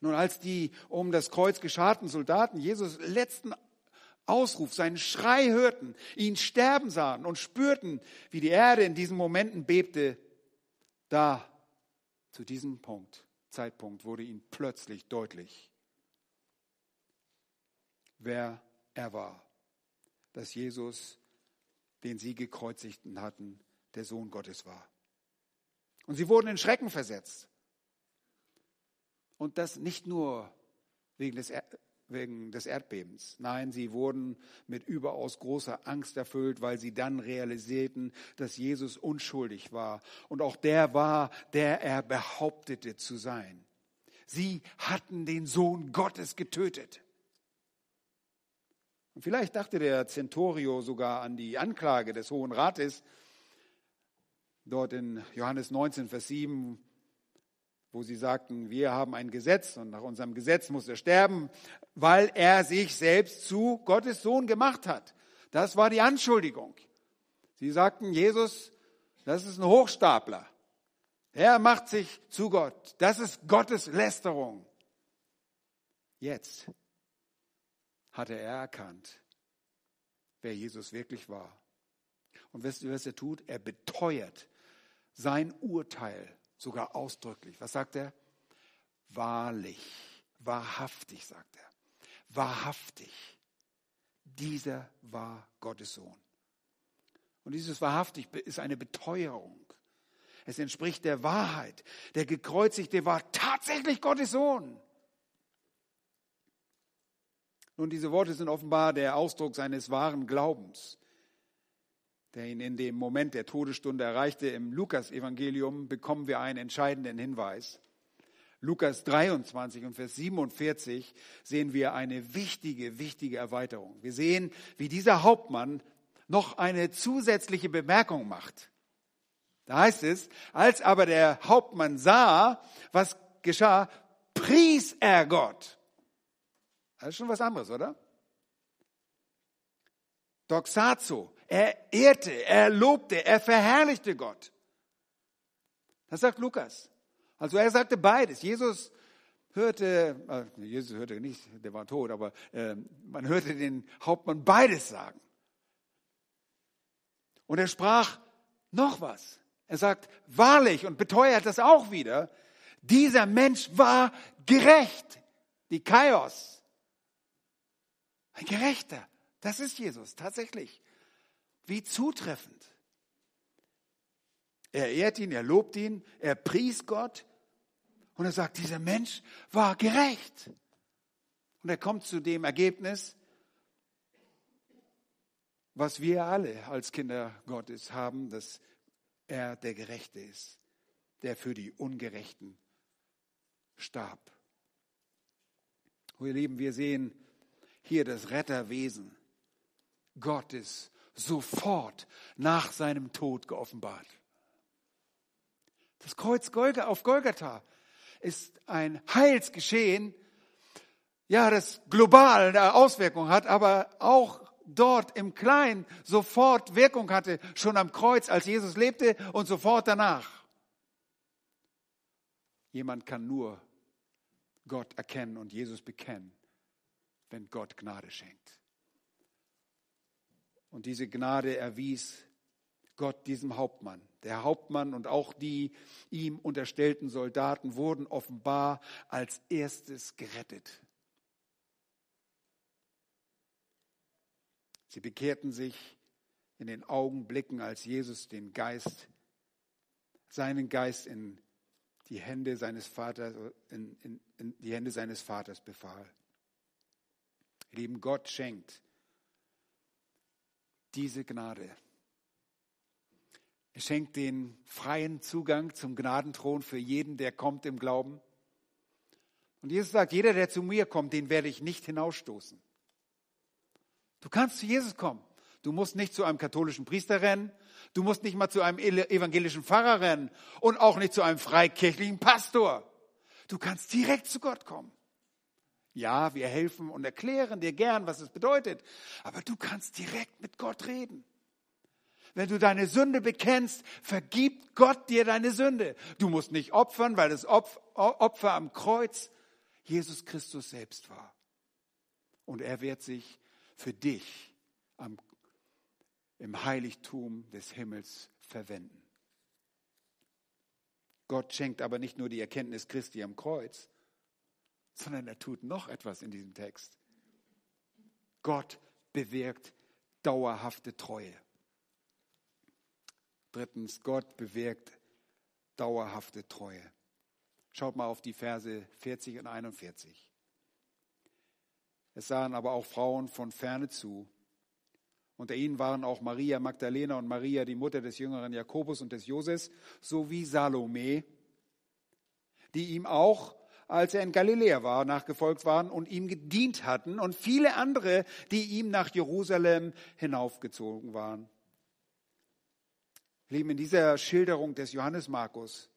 Nun, als die um das Kreuz gescharten Soldaten Jesus letzten Ausruf, seinen Schrei hörten, ihn sterben sahen und spürten, wie die Erde in diesen Momenten bebte, da zu diesem Punkt, Zeitpunkt wurde ihnen plötzlich deutlich, wer er war dass Jesus, den sie gekreuzigten hatten, der Sohn Gottes war. Und sie wurden in Schrecken versetzt. Und das nicht nur wegen des, er wegen des Erdbebens. Nein, sie wurden mit überaus großer Angst erfüllt, weil sie dann realisierten, dass Jesus unschuldig war. Und auch der war, der er behauptete zu sein. Sie hatten den Sohn Gottes getötet. Und vielleicht dachte der Centurio sogar an die Anklage des Hohen Rates, dort in Johannes 19, Vers 7, wo sie sagten, wir haben ein Gesetz und nach unserem Gesetz muss er sterben, weil er sich selbst zu Gottes Sohn gemacht hat. Das war die Anschuldigung. Sie sagten, Jesus, das ist ein Hochstapler. Er macht sich zu Gott. Das ist Gottes Lästerung. Jetzt hatte er erkannt, wer Jesus wirklich war. Und wisst ihr, was er tut? Er beteuert sein Urteil sogar ausdrücklich. Was sagt er? Wahrlich, wahrhaftig, sagt er. Wahrhaftig. Dieser war Gottes Sohn. Und dieses wahrhaftig ist eine Beteuerung. Es entspricht der Wahrheit. Der Gekreuzigte war tatsächlich Gottes Sohn. Nun, diese Worte sind offenbar der Ausdruck seines wahren Glaubens, der ihn in dem Moment der Todesstunde erreichte. Im Lukas-Evangelium bekommen wir einen entscheidenden Hinweis. Lukas 23 und Vers 47 sehen wir eine wichtige, wichtige Erweiterung. Wir sehen, wie dieser Hauptmann noch eine zusätzliche Bemerkung macht. Da heißt es, als aber der Hauptmann sah, was geschah, pries er Gott. Das ist schon was anderes, oder? Doxazo. Er ehrte, er lobte, er verherrlichte Gott. Das sagt Lukas. Also er sagte beides. Jesus hörte, äh, Jesus hörte nicht, der war tot, aber äh, man hörte den Hauptmann beides sagen. Und er sprach noch was. Er sagt wahrlich und beteuert das auch wieder. Dieser Mensch war gerecht. Die Chaos. Ein Gerechter. Das ist Jesus, tatsächlich. Wie zutreffend. Er ehrt ihn, er lobt ihn, er pries Gott und er sagt, dieser Mensch war gerecht. Und er kommt zu dem Ergebnis, was wir alle als Kinder Gottes haben, dass er der Gerechte ist, der für die Ungerechten starb. Und ihr Lieben, wir sehen hier das Retterwesen Gottes sofort nach seinem Tod geoffenbart. Das Kreuz auf Golgatha ist ein Heilsgeschehen, ja, das global eine Auswirkung hat, aber auch dort im Kleinen sofort Wirkung hatte, schon am Kreuz, als Jesus lebte und sofort danach. Jemand kann nur Gott erkennen und Jesus bekennen, wenn Gott Gnade schenkt. Und diese Gnade erwies Gott diesem Hauptmann. Der Hauptmann und auch die ihm unterstellten Soldaten wurden offenbar als erstes gerettet. Sie bekehrten sich in den Augenblicken, als Jesus den Geist, seinen Geist in die Hände seines Vaters, in, in, in die Hände seines Vaters befahl. Lieben Gott schenkt diese Gnade. Er schenkt den freien Zugang zum Gnadenthron für jeden, der kommt im Glauben. Und Jesus sagt, jeder, der zu mir kommt, den werde ich nicht hinausstoßen. Du kannst zu Jesus kommen. Du musst nicht zu einem katholischen Priester rennen. Du musst nicht mal zu einem evangelischen Pfarrer rennen und auch nicht zu einem freikirchlichen Pastor. Du kannst direkt zu Gott kommen. Ja, wir helfen und erklären dir gern, was es bedeutet, aber du kannst direkt mit Gott reden. Wenn du deine Sünde bekennst, vergibt Gott dir deine Sünde. Du musst nicht opfern, weil das Opfer am Kreuz Jesus Christus selbst war. Und er wird sich für dich am, im Heiligtum des Himmels verwenden. Gott schenkt aber nicht nur die Erkenntnis Christi am Kreuz, sondern er tut noch etwas in diesem Text. Gott bewirkt dauerhafte Treue. Drittens, Gott bewirkt dauerhafte Treue. Schaut mal auf die Verse 40 und 41. Es sahen aber auch Frauen von ferne zu. Unter ihnen waren auch Maria Magdalena und Maria, die Mutter des jüngeren Jakobus und des Joses, sowie Salome, die ihm auch als er in Galiläa war, nachgefolgt waren und ihm gedient hatten und viele andere, die ihm nach Jerusalem hinaufgezogen waren. Lieben, in dieser Schilderung des Johannes Markus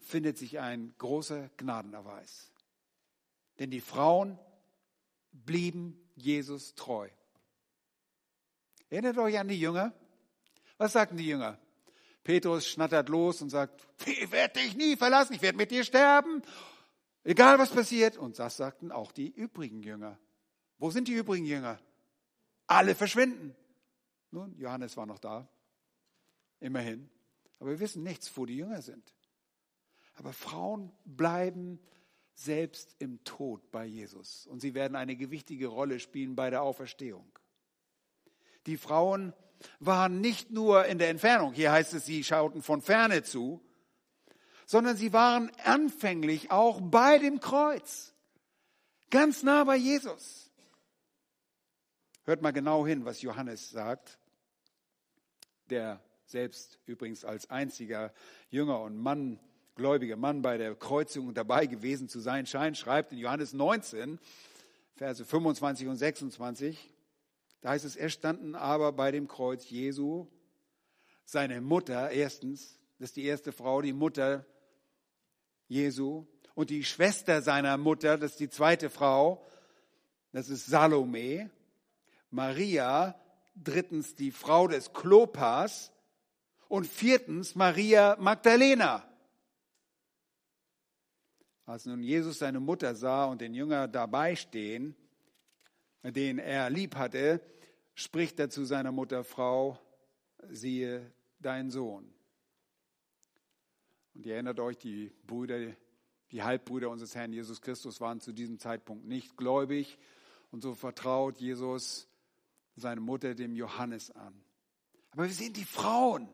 findet sich ein großer Gnadenerweis. Denn die Frauen blieben Jesus treu. Erinnert euch an die Jünger? Was sagten die Jünger? Petrus schnattert los und sagt, ich werde dich nie verlassen, ich werde mit dir sterben. Egal was passiert. Und das sagten auch die übrigen Jünger. Wo sind die übrigen Jünger? Alle verschwinden. Nun, Johannes war noch da. Immerhin. Aber wir wissen nichts, wo die Jünger sind. Aber Frauen bleiben selbst im Tod bei Jesus. Und sie werden eine gewichtige Rolle spielen bei der Auferstehung. Die Frauen waren nicht nur in der Entfernung, hier heißt es, sie schauten von ferne zu, sondern sie waren anfänglich auch bei dem Kreuz, ganz nah bei Jesus. Hört mal genau hin, was Johannes sagt, der selbst übrigens als einziger Jünger und Mann, gläubiger Mann bei der Kreuzigung dabei gewesen zu sein scheint, schreibt in Johannes 19, Verse 25 und 26, da heißt es, er standen aber bei dem Kreuz Jesu, seine Mutter erstens, das ist die erste Frau, die Mutter Jesu, und die Schwester seiner Mutter, das ist die zweite Frau, das ist Salome, Maria, drittens die Frau des Klopas und viertens Maria Magdalena. Als nun Jesus seine Mutter sah und den Jünger dabei stehen, den er lieb hatte, spricht er zu seiner Mutter, Frau, siehe dein Sohn. Und ihr erinnert euch, die Brüder, die Halbbrüder unseres Herrn Jesus Christus waren zu diesem Zeitpunkt nicht gläubig. Und so vertraut Jesus seine Mutter dem Johannes an. Aber wir sehen die Frauen.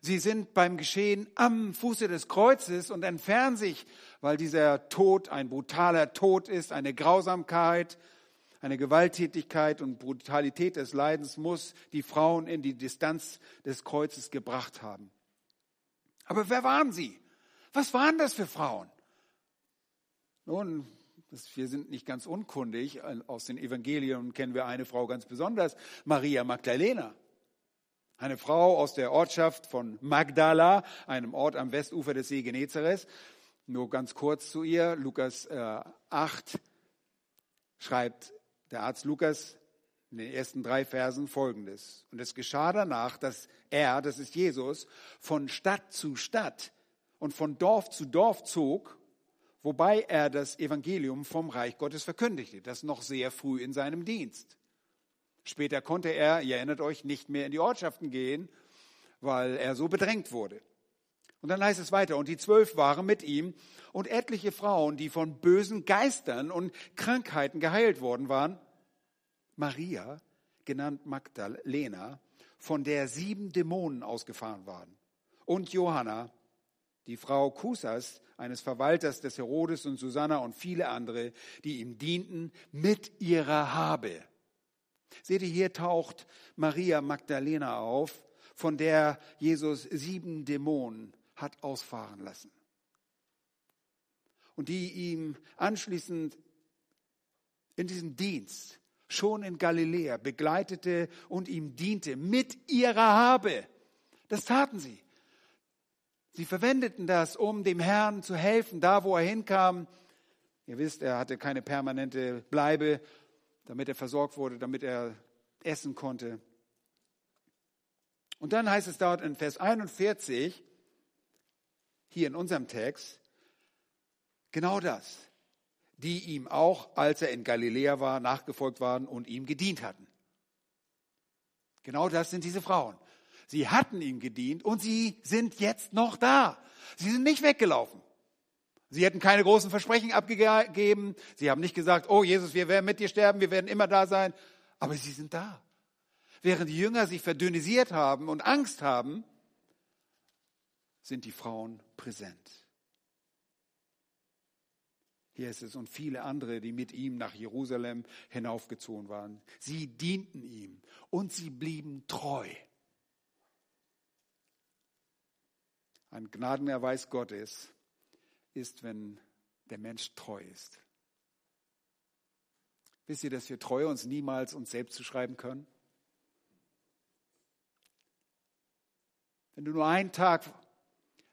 Sie sind beim Geschehen am Fuße des Kreuzes und entfernen sich, weil dieser Tod ein brutaler Tod ist, eine Grausamkeit, eine Gewalttätigkeit und Brutalität des Leidens muss die Frauen in die Distanz des Kreuzes gebracht haben. Aber wer waren sie? Was waren das für Frauen? Nun, wir sind nicht ganz unkundig. Aus den Evangelien kennen wir eine Frau ganz besonders, Maria Magdalena. Eine Frau aus der Ortschaft von Magdala, einem Ort am Westufer des See Genezareth. Nur ganz kurz zu ihr. Lukas äh, 8 schreibt der Arzt Lukas in den ersten drei Versen folgendes. Und es geschah danach, dass er, das ist Jesus, von Stadt zu Stadt und von Dorf zu Dorf zog wobei er das Evangelium vom Reich Gottes verkündigte, das noch sehr früh in seinem Dienst. Später konnte er, ihr erinnert euch, nicht mehr in die Ortschaften gehen, weil er so bedrängt wurde. Und dann heißt es weiter, und die zwölf waren mit ihm und etliche Frauen, die von bösen Geistern und Krankheiten geheilt worden waren. Maria, genannt Magdalena, von der sieben Dämonen ausgefahren waren. Und Johanna, die Frau Kusas, eines Verwalters des Herodes und Susanna und viele andere, die ihm dienten, mit ihrer Habe. Seht ihr, hier taucht Maria Magdalena auf, von der Jesus sieben Dämonen hat ausfahren lassen. Und die ihm anschließend in diesem Dienst schon in Galiläa begleitete und ihm diente mit ihrer Habe. Das taten sie. Sie verwendeten das, um dem Herrn zu helfen, da wo er hinkam. Ihr wisst, er hatte keine permanente Bleibe, damit er versorgt wurde, damit er essen konnte. Und dann heißt es dort in Vers 41, hier in unserem Text, genau das, die ihm auch, als er in Galiläa war, nachgefolgt waren und ihm gedient hatten. Genau das sind diese Frauen. Sie hatten ihm gedient und sie sind jetzt noch da. Sie sind nicht weggelaufen. Sie hätten keine großen Versprechen abgegeben. Sie haben nicht gesagt, oh Jesus, wir werden mit dir sterben, wir werden immer da sein. Aber sie sind da. Während die Jünger sich verdünnisiert haben und Angst haben, sind die Frauen präsent. Es und viele andere, die mit ihm nach Jerusalem hinaufgezogen waren. Sie dienten ihm und sie blieben treu. Ein Gnadenerweis Gottes ist, wenn der Mensch treu ist. Wisst ihr, dass wir Treue uns niemals uns selbst zuschreiben können? Wenn du nur einen Tag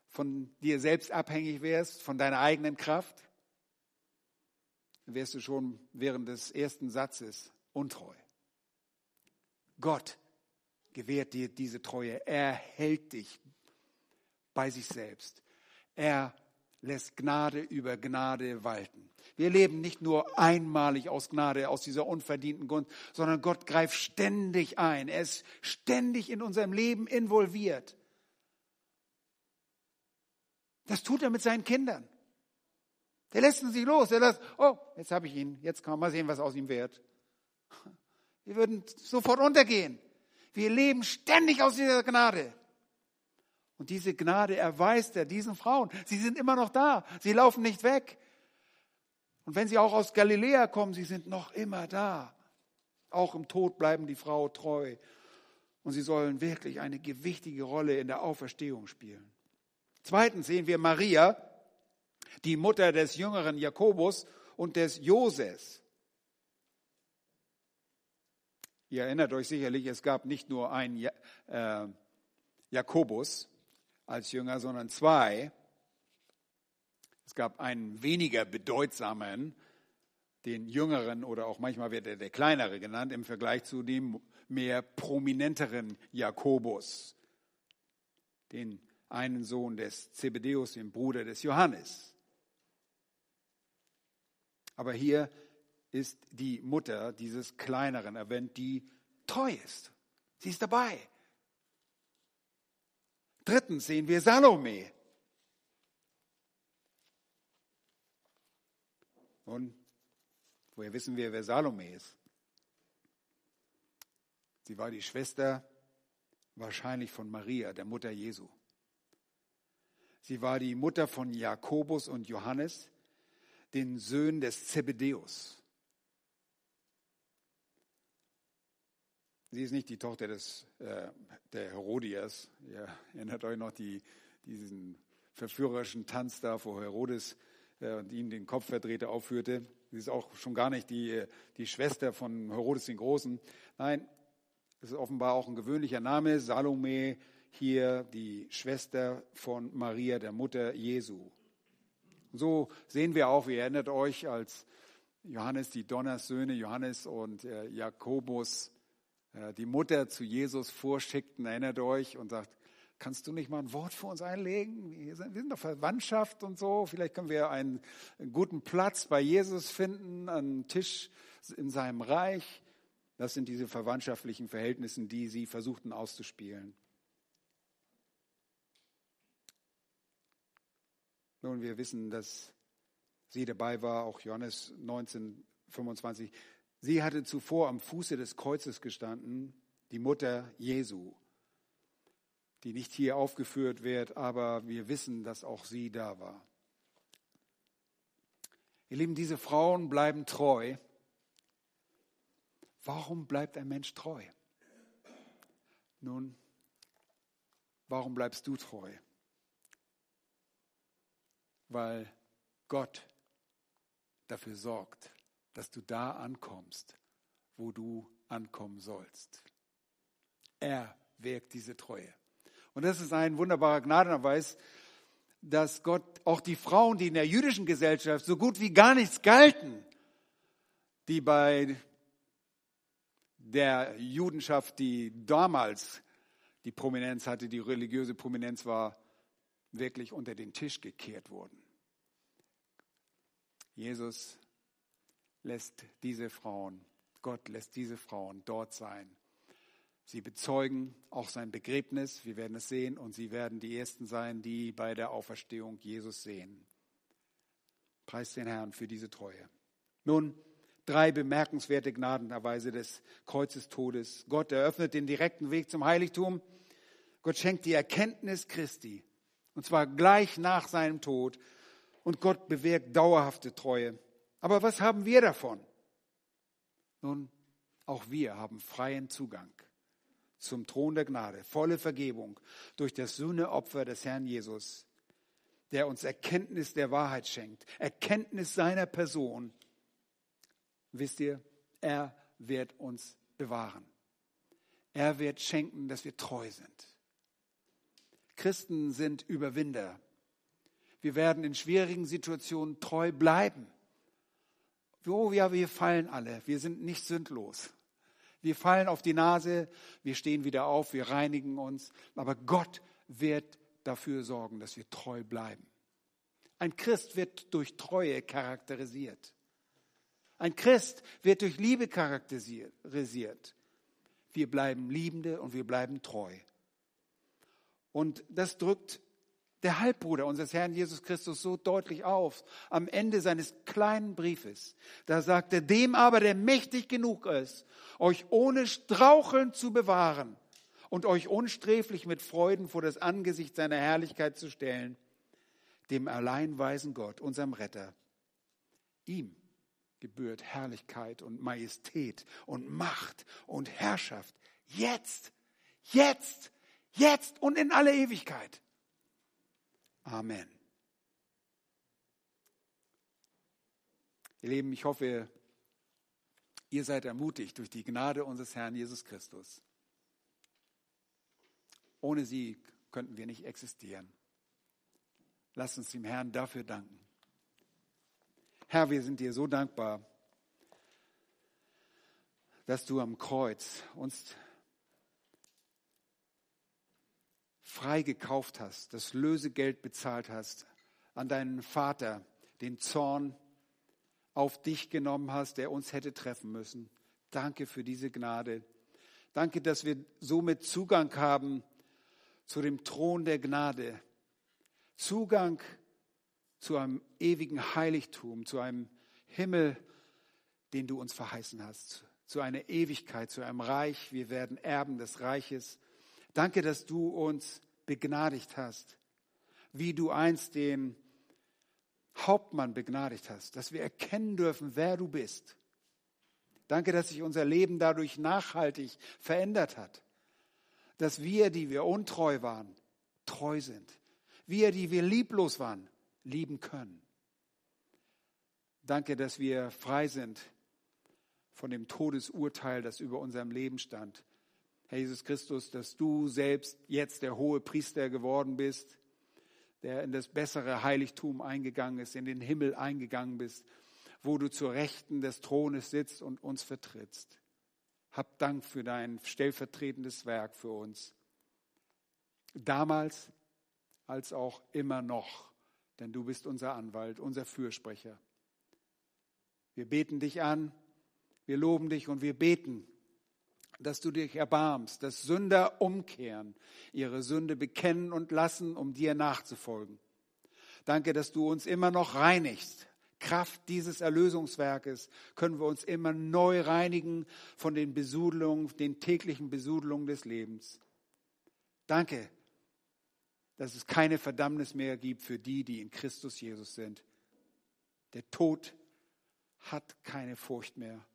von dir selbst abhängig wärst, von deiner eigenen Kraft, dann wärst du schon während des ersten Satzes untreu. Gott gewährt dir diese Treue. Er hält dich bei sich selbst. Er lässt Gnade über Gnade walten. Wir leben nicht nur einmalig aus Gnade, aus dieser unverdienten Gunst, sondern Gott greift ständig ein. Er ist ständig in unserem Leben involviert. Das tut er mit seinen Kindern. Der lässt uns nicht los. Er lässt, oh, jetzt habe ich ihn. Jetzt kann man mal sehen, was aus ihm wird. Wir würden sofort untergehen. Wir leben ständig aus dieser Gnade. Und diese Gnade erweist er diesen Frauen. Sie sind immer noch da. Sie laufen nicht weg. Und wenn sie auch aus Galiläa kommen, sie sind noch immer da. Auch im Tod bleiben die Frau treu. Und sie sollen wirklich eine gewichtige Rolle in der Auferstehung spielen. Zweitens sehen wir Maria, die Mutter des jüngeren Jakobus und des Joses. Ihr erinnert euch sicherlich, es gab nicht nur einen äh, Jakobus als Jünger, sondern zwei. Es gab einen weniger bedeutsamen, den jüngeren oder auch manchmal wird er der kleinere genannt, im Vergleich zu dem mehr prominenteren Jakobus, den einen Sohn des Zebedeus, dem Bruder des Johannes. Aber hier ist die Mutter dieses kleineren erwähnt, die treu ist. Sie ist dabei. Drittens sehen wir Salome. Und woher wissen wir, wer Salome ist? Sie war die Schwester wahrscheinlich von Maria, der Mutter Jesu. Sie war die Mutter von Jakobus und Johannes, den Söhnen des Zebedeus. Sie ist nicht die Tochter des, äh, der Herodias. Ihr erinnert euch noch die, diesen verführerischen Tanz da, wo Herodes äh, und ihm den Kopfverdrehte aufführte. Sie ist auch schon gar nicht die, die Schwester von Herodes den Großen. Nein, es ist offenbar auch ein gewöhnlicher Name. Salome, hier die Schwester von Maria, der Mutter Jesu. So sehen wir auch, ihr erinnert euch, als Johannes die Donnersöhne, Johannes und äh, Jakobus, äh, die Mutter zu Jesus vorschickten, erinnert euch, und sagt, kannst du nicht mal ein Wort für uns einlegen? Wir sind, wir sind doch Verwandtschaft und so. Vielleicht können wir einen, einen guten Platz bei Jesus finden, einen Tisch in seinem Reich. Das sind diese verwandtschaftlichen Verhältnisse, die sie versuchten auszuspielen. Nun, wir wissen, dass sie dabei war, auch Johannes 19, 25. Sie hatte zuvor am Fuße des Kreuzes gestanden, die Mutter Jesu, die nicht hier aufgeführt wird, aber wir wissen, dass auch sie da war. Ihr Lieben, diese Frauen bleiben treu. Warum bleibt ein Mensch treu? Nun, warum bleibst du treu? Weil Gott dafür sorgt, dass du da ankommst, wo du ankommen sollst. Er wirkt diese Treue. Und das ist ein wunderbarer Gnadenerweis, dass Gott auch die Frauen, die in der jüdischen Gesellschaft so gut wie gar nichts galten, die bei der Judenschaft, die damals die Prominenz hatte, die religiöse Prominenz war, wirklich unter den Tisch gekehrt wurden. Jesus lässt diese Frauen, Gott lässt diese Frauen dort sein. Sie bezeugen auch sein Begräbnis, wir werden es sehen, und sie werden die Ersten sein, die bei der Auferstehung Jesus sehen. Preis den Herrn für diese Treue. Nun, drei bemerkenswerte Gnadenerweise des Kreuzestodes. Gott eröffnet den direkten Weg zum Heiligtum. Gott schenkt die Erkenntnis Christi. Und zwar gleich nach seinem Tod. Und Gott bewirkt dauerhafte Treue. Aber was haben wir davon? Nun, auch wir haben freien Zugang zum Thron der Gnade, volle Vergebung durch das Sühneopfer des Herrn Jesus, der uns Erkenntnis der Wahrheit schenkt, Erkenntnis seiner Person. Wisst ihr, er wird uns bewahren. Er wird schenken, dass wir treu sind. Christen sind Überwinder. Wir werden in schwierigen Situationen treu bleiben. Oh ja, wir fallen alle. Wir sind nicht sündlos. Wir fallen auf die Nase, wir stehen wieder auf, wir reinigen uns. Aber Gott wird dafür sorgen, dass wir treu bleiben. Ein Christ wird durch Treue charakterisiert. Ein Christ wird durch Liebe charakterisiert. Wir bleiben Liebende und wir bleiben treu. Und das drückt der Halbbruder unseres Herrn Jesus Christus so deutlich auf am Ende seines kleinen Briefes. Da sagt er, dem aber, der mächtig genug ist, euch ohne Straucheln zu bewahren und euch unsträflich mit Freuden vor das Angesicht seiner Herrlichkeit zu stellen, dem allein weisen Gott, unserem Retter. Ihm gebührt Herrlichkeit und Majestät und Macht und Herrschaft. Jetzt, jetzt, jetzt und in alle Ewigkeit. Amen. Ihr Lieben, ich hoffe, ihr seid ermutigt durch die Gnade unseres Herrn Jesus Christus. Ohne sie könnten wir nicht existieren. Lasst uns dem Herrn dafür danken. Herr, wir sind dir so dankbar, dass du am Kreuz uns frei gekauft hast, das Lösegeld bezahlt hast, an deinen Vater den Zorn auf dich genommen hast, der uns hätte treffen müssen. Danke für diese Gnade. Danke, dass wir somit Zugang haben zu dem Thron der Gnade. Zugang zu einem ewigen Heiligtum, zu einem Himmel, den du uns verheißen hast, zu einer Ewigkeit, zu einem Reich. Wir werden Erben des Reiches. Danke, dass du uns begnadigt hast, wie du einst den Hauptmann begnadigt hast, dass wir erkennen dürfen, wer du bist. Danke, dass sich unser Leben dadurch nachhaltig verändert hat, dass wir, die wir untreu waren, treu sind. Wir, die wir lieblos waren, lieben können. Danke, dass wir frei sind von dem Todesurteil, das über unserem Leben stand. Herr Jesus Christus, dass du selbst jetzt der hohe Priester geworden bist, der in das bessere Heiligtum eingegangen ist, in den Himmel eingegangen bist, wo du zur Rechten des Thrones sitzt und uns vertrittst. Hab Dank für dein stellvertretendes Werk für uns. Damals als auch immer noch, denn du bist unser Anwalt, unser Fürsprecher. Wir beten dich an, wir loben dich und wir beten, dass du dich erbarmst, dass Sünder umkehren, ihre Sünde bekennen und lassen, um dir nachzufolgen. Danke, dass du uns immer noch reinigst. Kraft dieses Erlösungswerkes können wir uns immer neu reinigen von den Besudelungen, den täglichen Besudelungen des Lebens. Danke, dass es keine Verdammnis mehr gibt für die, die in Christus Jesus sind. Der Tod hat keine Furcht mehr.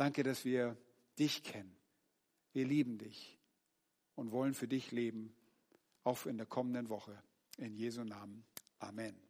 Danke, dass wir dich kennen. Wir lieben dich und wollen für dich leben, auch in der kommenden Woche. In Jesu Namen. Amen.